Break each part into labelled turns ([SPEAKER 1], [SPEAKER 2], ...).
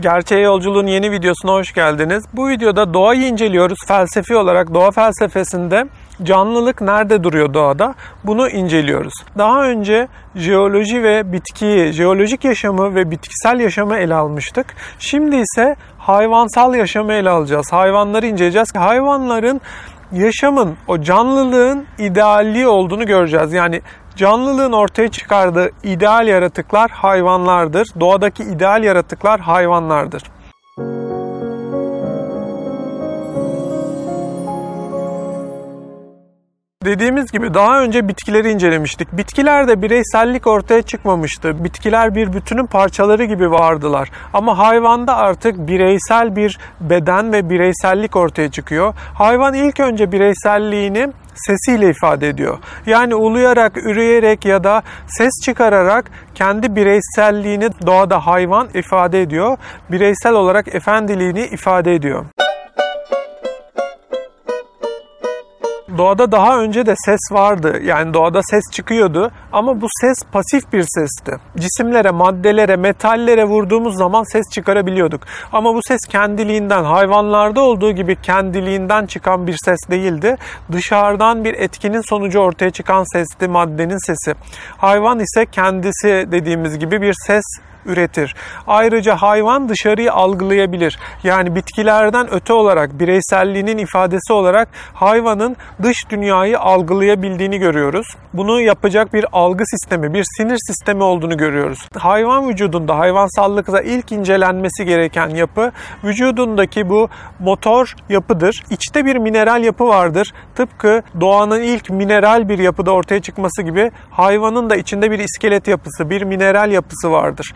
[SPEAKER 1] Gerçeğe Yolculuğun yeni videosuna hoş geldiniz. Bu videoda doğayı inceliyoruz. Felsefi olarak doğa felsefesinde canlılık nerede duruyor doğada? Bunu inceliyoruz. Daha önce jeoloji ve bitkiyi, jeolojik yaşamı ve bitkisel yaşamı ele almıştık. Şimdi ise hayvansal yaşamı ele alacağız. Hayvanları inceleyeceğiz. Hayvanların yaşamın, o canlılığın idealliği olduğunu göreceğiz. Yani canlılığın ortaya çıkardığı ideal yaratıklar hayvanlardır. Doğadaki ideal yaratıklar hayvanlardır. Dediğimiz gibi daha önce bitkileri incelemiştik. Bitkilerde bireysellik ortaya çıkmamıştı. Bitkiler bir bütünün parçaları gibi vardılar. Ama hayvanda artık bireysel bir beden ve bireysellik ortaya çıkıyor. Hayvan ilk önce bireyselliğini sesiyle ifade ediyor. Yani uluyarak, üreyerek ya da ses çıkararak kendi bireyselliğini doğada hayvan ifade ediyor. Bireysel olarak efendiliğini ifade ediyor. Doğada daha önce de ses vardı. Yani doğada ses çıkıyordu ama bu ses pasif bir sesti. Cisimlere, maddelere, metallere vurduğumuz zaman ses çıkarabiliyorduk. Ama bu ses kendiliğinden, hayvanlarda olduğu gibi kendiliğinden çıkan bir ses değildi. Dışarıdan bir etkinin sonucu ortaya çıkan sesti, maddenin sesi. Hayvan ise kendisi dediğimiz gibi bir ses üretir. Ayrıca hayvan dışarıyı algılayabilir. Yani bitkilerden öte olarak bireyselliğinin ifadesi olarak hayvanın dış dünyayı algılayabildiğini görüyoruz. Bunu yapacak bir algı sistemi, bir sinir sistemi olduğunu görüyoruz. Hayvan vücudunda, hayvansallıkta ilk incelenmesi gereken yapı vücudundaki bu motor yapıdır. İçte bir mineral yapı vardır. Tıpkı doğanın ilk mineral bir yapıda ortaya çıkması gibi hayvanın da içinde bir iskelet yapısı, bir mineral yapısı vardır.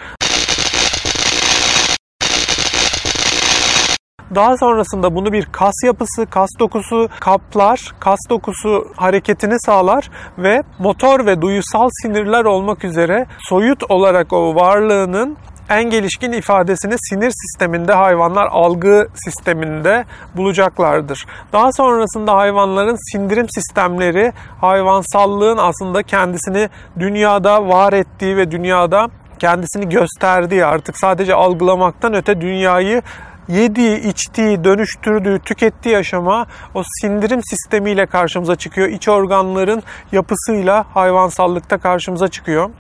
[SPEAKER 1] Daha sonrasında bunu bir kas yapısı, kas dokusu kaplar, kas dokusu hareketini sağlar ve motor ve duyusal sinirler olmak üzere soyut olarak o varlığının en gelişkin ifadesini sinir sisteminde hayvanlar algı sisteminde bulacaklardır. Daha sonrasında hayvanların sindirim sistemleri hayvansallığın aslında kendisini dünyada var ettiği ve dünyada kendisini gösterdiği artık sadece algılamaktan öte dünyayı yediği, içtiği, dönüştürdüğü, tükettiği aşama o sindirim sistemiyle karşımıza çıkıyor. İç organların yapısıyla hayvansallıkta karşımıza çıkıyor.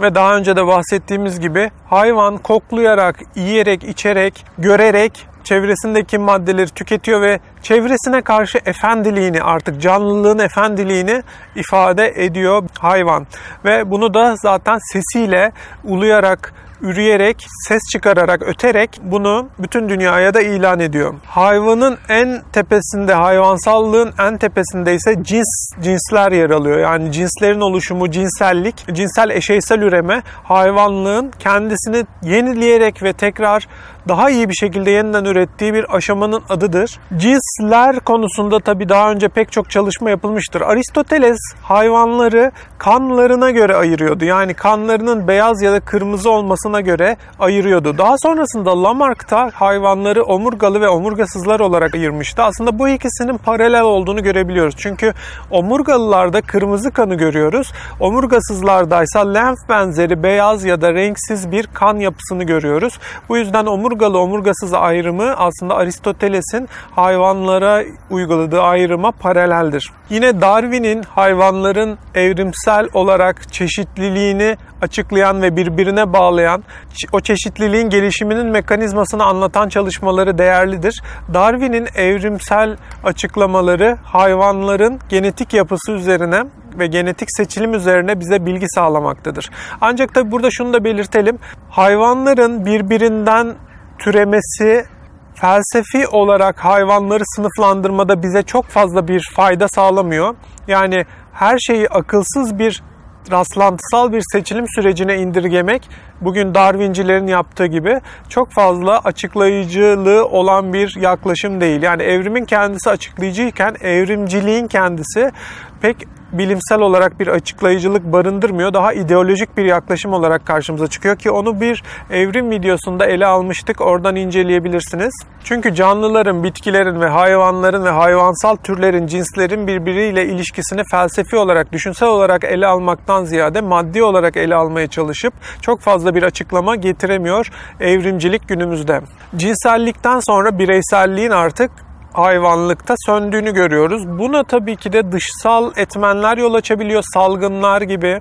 [SPEAKER 1] Ve daha önce de bahsettiğimiz gibi hayvan koklayarak, yiyerek, içerek, görerek çevresindeki maddeleri tüketiyor ve çevresine karşı efendiliğini artık canlılığın efendiliğini ifade ediyor hayvan. Ve bunu da zaten sesiyle uluyarak üreyerek, ses çıkararak, öterek bunu bütün dünyaya da ilan ediyor. Hayvanın en tepesinde, hayvansallığın en tepesinde ise cins, cinsler yer alıyor. Yani cinslerin oluşumu, cinsellik, cinsel eşeysel üreme hayvanlığın kendisini yenileyerek ve tekrar daha iyi bir şekilde yeniden ürettiği bir aşamanın adıdır. Cinsler konusunda tabii daha önce pek çok çalışma yapılmıştır. Aristoteles hayvanları kanlarına göre ayırıyordu. Yani kanlarının beyaz ya da kırmızı olmasına göre ayırıyordu. Daha sonrasında Lamarck da hayvanları omurgalı ve omurgasızlar olarak ayırmıştı. Aslında bu ikisinin paralel olduğunu görebiliyoruz. Çünkü omurgalılarda kırmızı kanı görüyoruz. Omurgasızlarda ise lenf benzeri beyaz ya da renksiz bir kan yapısını görüyoruz. Bu yüzden omurgalı omurgasız ayrımı aslında Aristoteles'in hayvanlara uyguladığı ayrıma paraleldir. Yine Darwin'in hayvanların evrimsel olarak çeşitliliğini açıklayan ve birbirine bağlayan, o çeşitliliğin gelişiminin mekanizmasını anlatan çalışmaları değerlidir. Darwin'in evrimsel açıklamaları hayvanların genetik yapısı üzerine ve genetik seçilim üzerine bize bilgi sağlamaktadır. Ancak tabi burada şunu da belirtelim. Hayvanların birbirinden türemesi felsefi olarak hayvanları sınıflandırmada bize çok fazla bir fayda sağlamıyor. Yani her şeyi akılsız bir rastlantısal bir seçilim sürecine indirgemek bugün Darwincilerin yaptığı gibi çok fazla açıklayıcılığı olan bir yaklaşım değil. Yani evrimin kendisi açıklayıcıyken evrimciliğin kendisi pek bilimsel olarak bir açıklayıcılık barındırmıyor. Daha ideolojik bir yaklaşım olarak karşımıza çıkıyor ki onu bir evrim videosunda ele almıştık. Oradan inceleyebilirsiniz. Çünkü canlıların, bitkilerin ve hayvanların ve hayvansal türlerin, cinslerin birbiriyle ilişkisini felsefi olarak, düşünsel olarak ele almaktan ziyade maddi olarak ele almaya çalışıp çok fazla bir açıklama getiremiyor evrimcilik günümüzde. Cinsellikten sonra bireyselliğin artık hayvanlıkta söndüğünü görüyoruz. Buna tabii ki de dışsal etmenler yol açabiliyor. Salgınlar gibi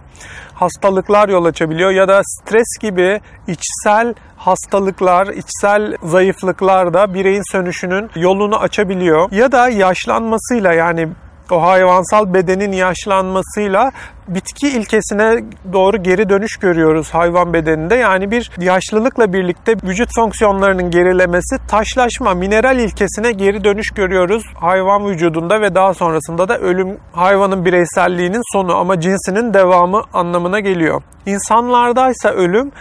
[SPEAKER 1] hastalıklar yol açabiliyor ya da stres gibi içsel hastalıklar, içsel zayıflıklar da bireyin sönüşünün yolunu açabiliyor. Ya da yaşlanmasıyla yani o hayvansal bedenin yaşlanmasıyla bitki ilkesine doğru geri dönüş görüyoruz hayvan bedeninde. Yani bir yaşlılıkla birlikte vücut fonksiyonlarının gerilemesi, taşlaşma, mineral ilkesine geri dönüş görüyoruz hayvan vücudunda ve daha sonrasında da ölüm hayvanın bireyselliğinin sonu ama cinsinin devamı anlamına geliyor. İnsanlardaysa ölüm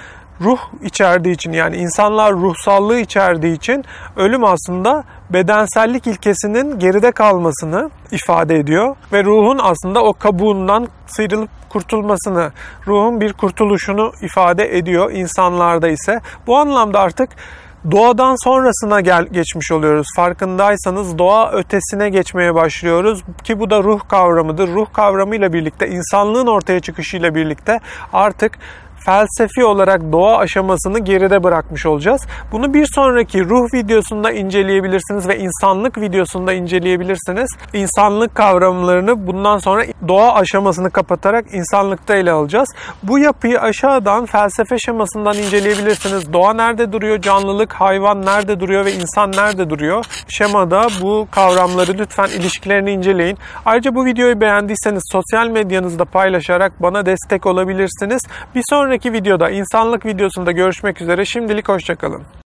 [SPEAKER 1] ruh içerdiği için yani insanlar ruhsallığı içerdiği için ölüm aslında bedensellik ilkesinin geride kalmasını ifade ediyor ve ruhun aslında o kabuğundan sıyrılıp kurtulmasını, ruhun bir kurtuluşunu ifade ediyor insanlarda ise. Bu anlamda artık doğadan sonrasına gel geçmiş oluyoruz. Farkındaysanız doğa ötesine geçmeye başlıyoruz ki bu da ruh kavramıdır. Ruh kavramıyla birlikte insanlığın ortaya çıkışıyla birlikte artık felsefi olarak doğa aşamasını geride bırakmış olacağız. Bunu bir sonraki ruh videosunda inceleyebilirsiniz ve insanlık videosunda inceleyebilirsiniz. İnsanlık kavramlarını bundan sonra doğa aşamasını kapatarak insanlıkta ele alacağız. Bu yapıyı aşağıdan felsefe şemasından inceleyebilirsiniz. Doğa nerede duruyor, canlılık, hayvan nerede duruyor ve insan nerede duruyor? Şemada bu kavramları lütfen ilişkilerini inceleyin. Ayrıca bu videoyu beğendiyseniz sosyal medyanızda paylaşarak bana destek olabilirsiniz. Bir sonraki videoda, insanlık videosunda görüşmek üzere. Şimdilik hoşçakalın.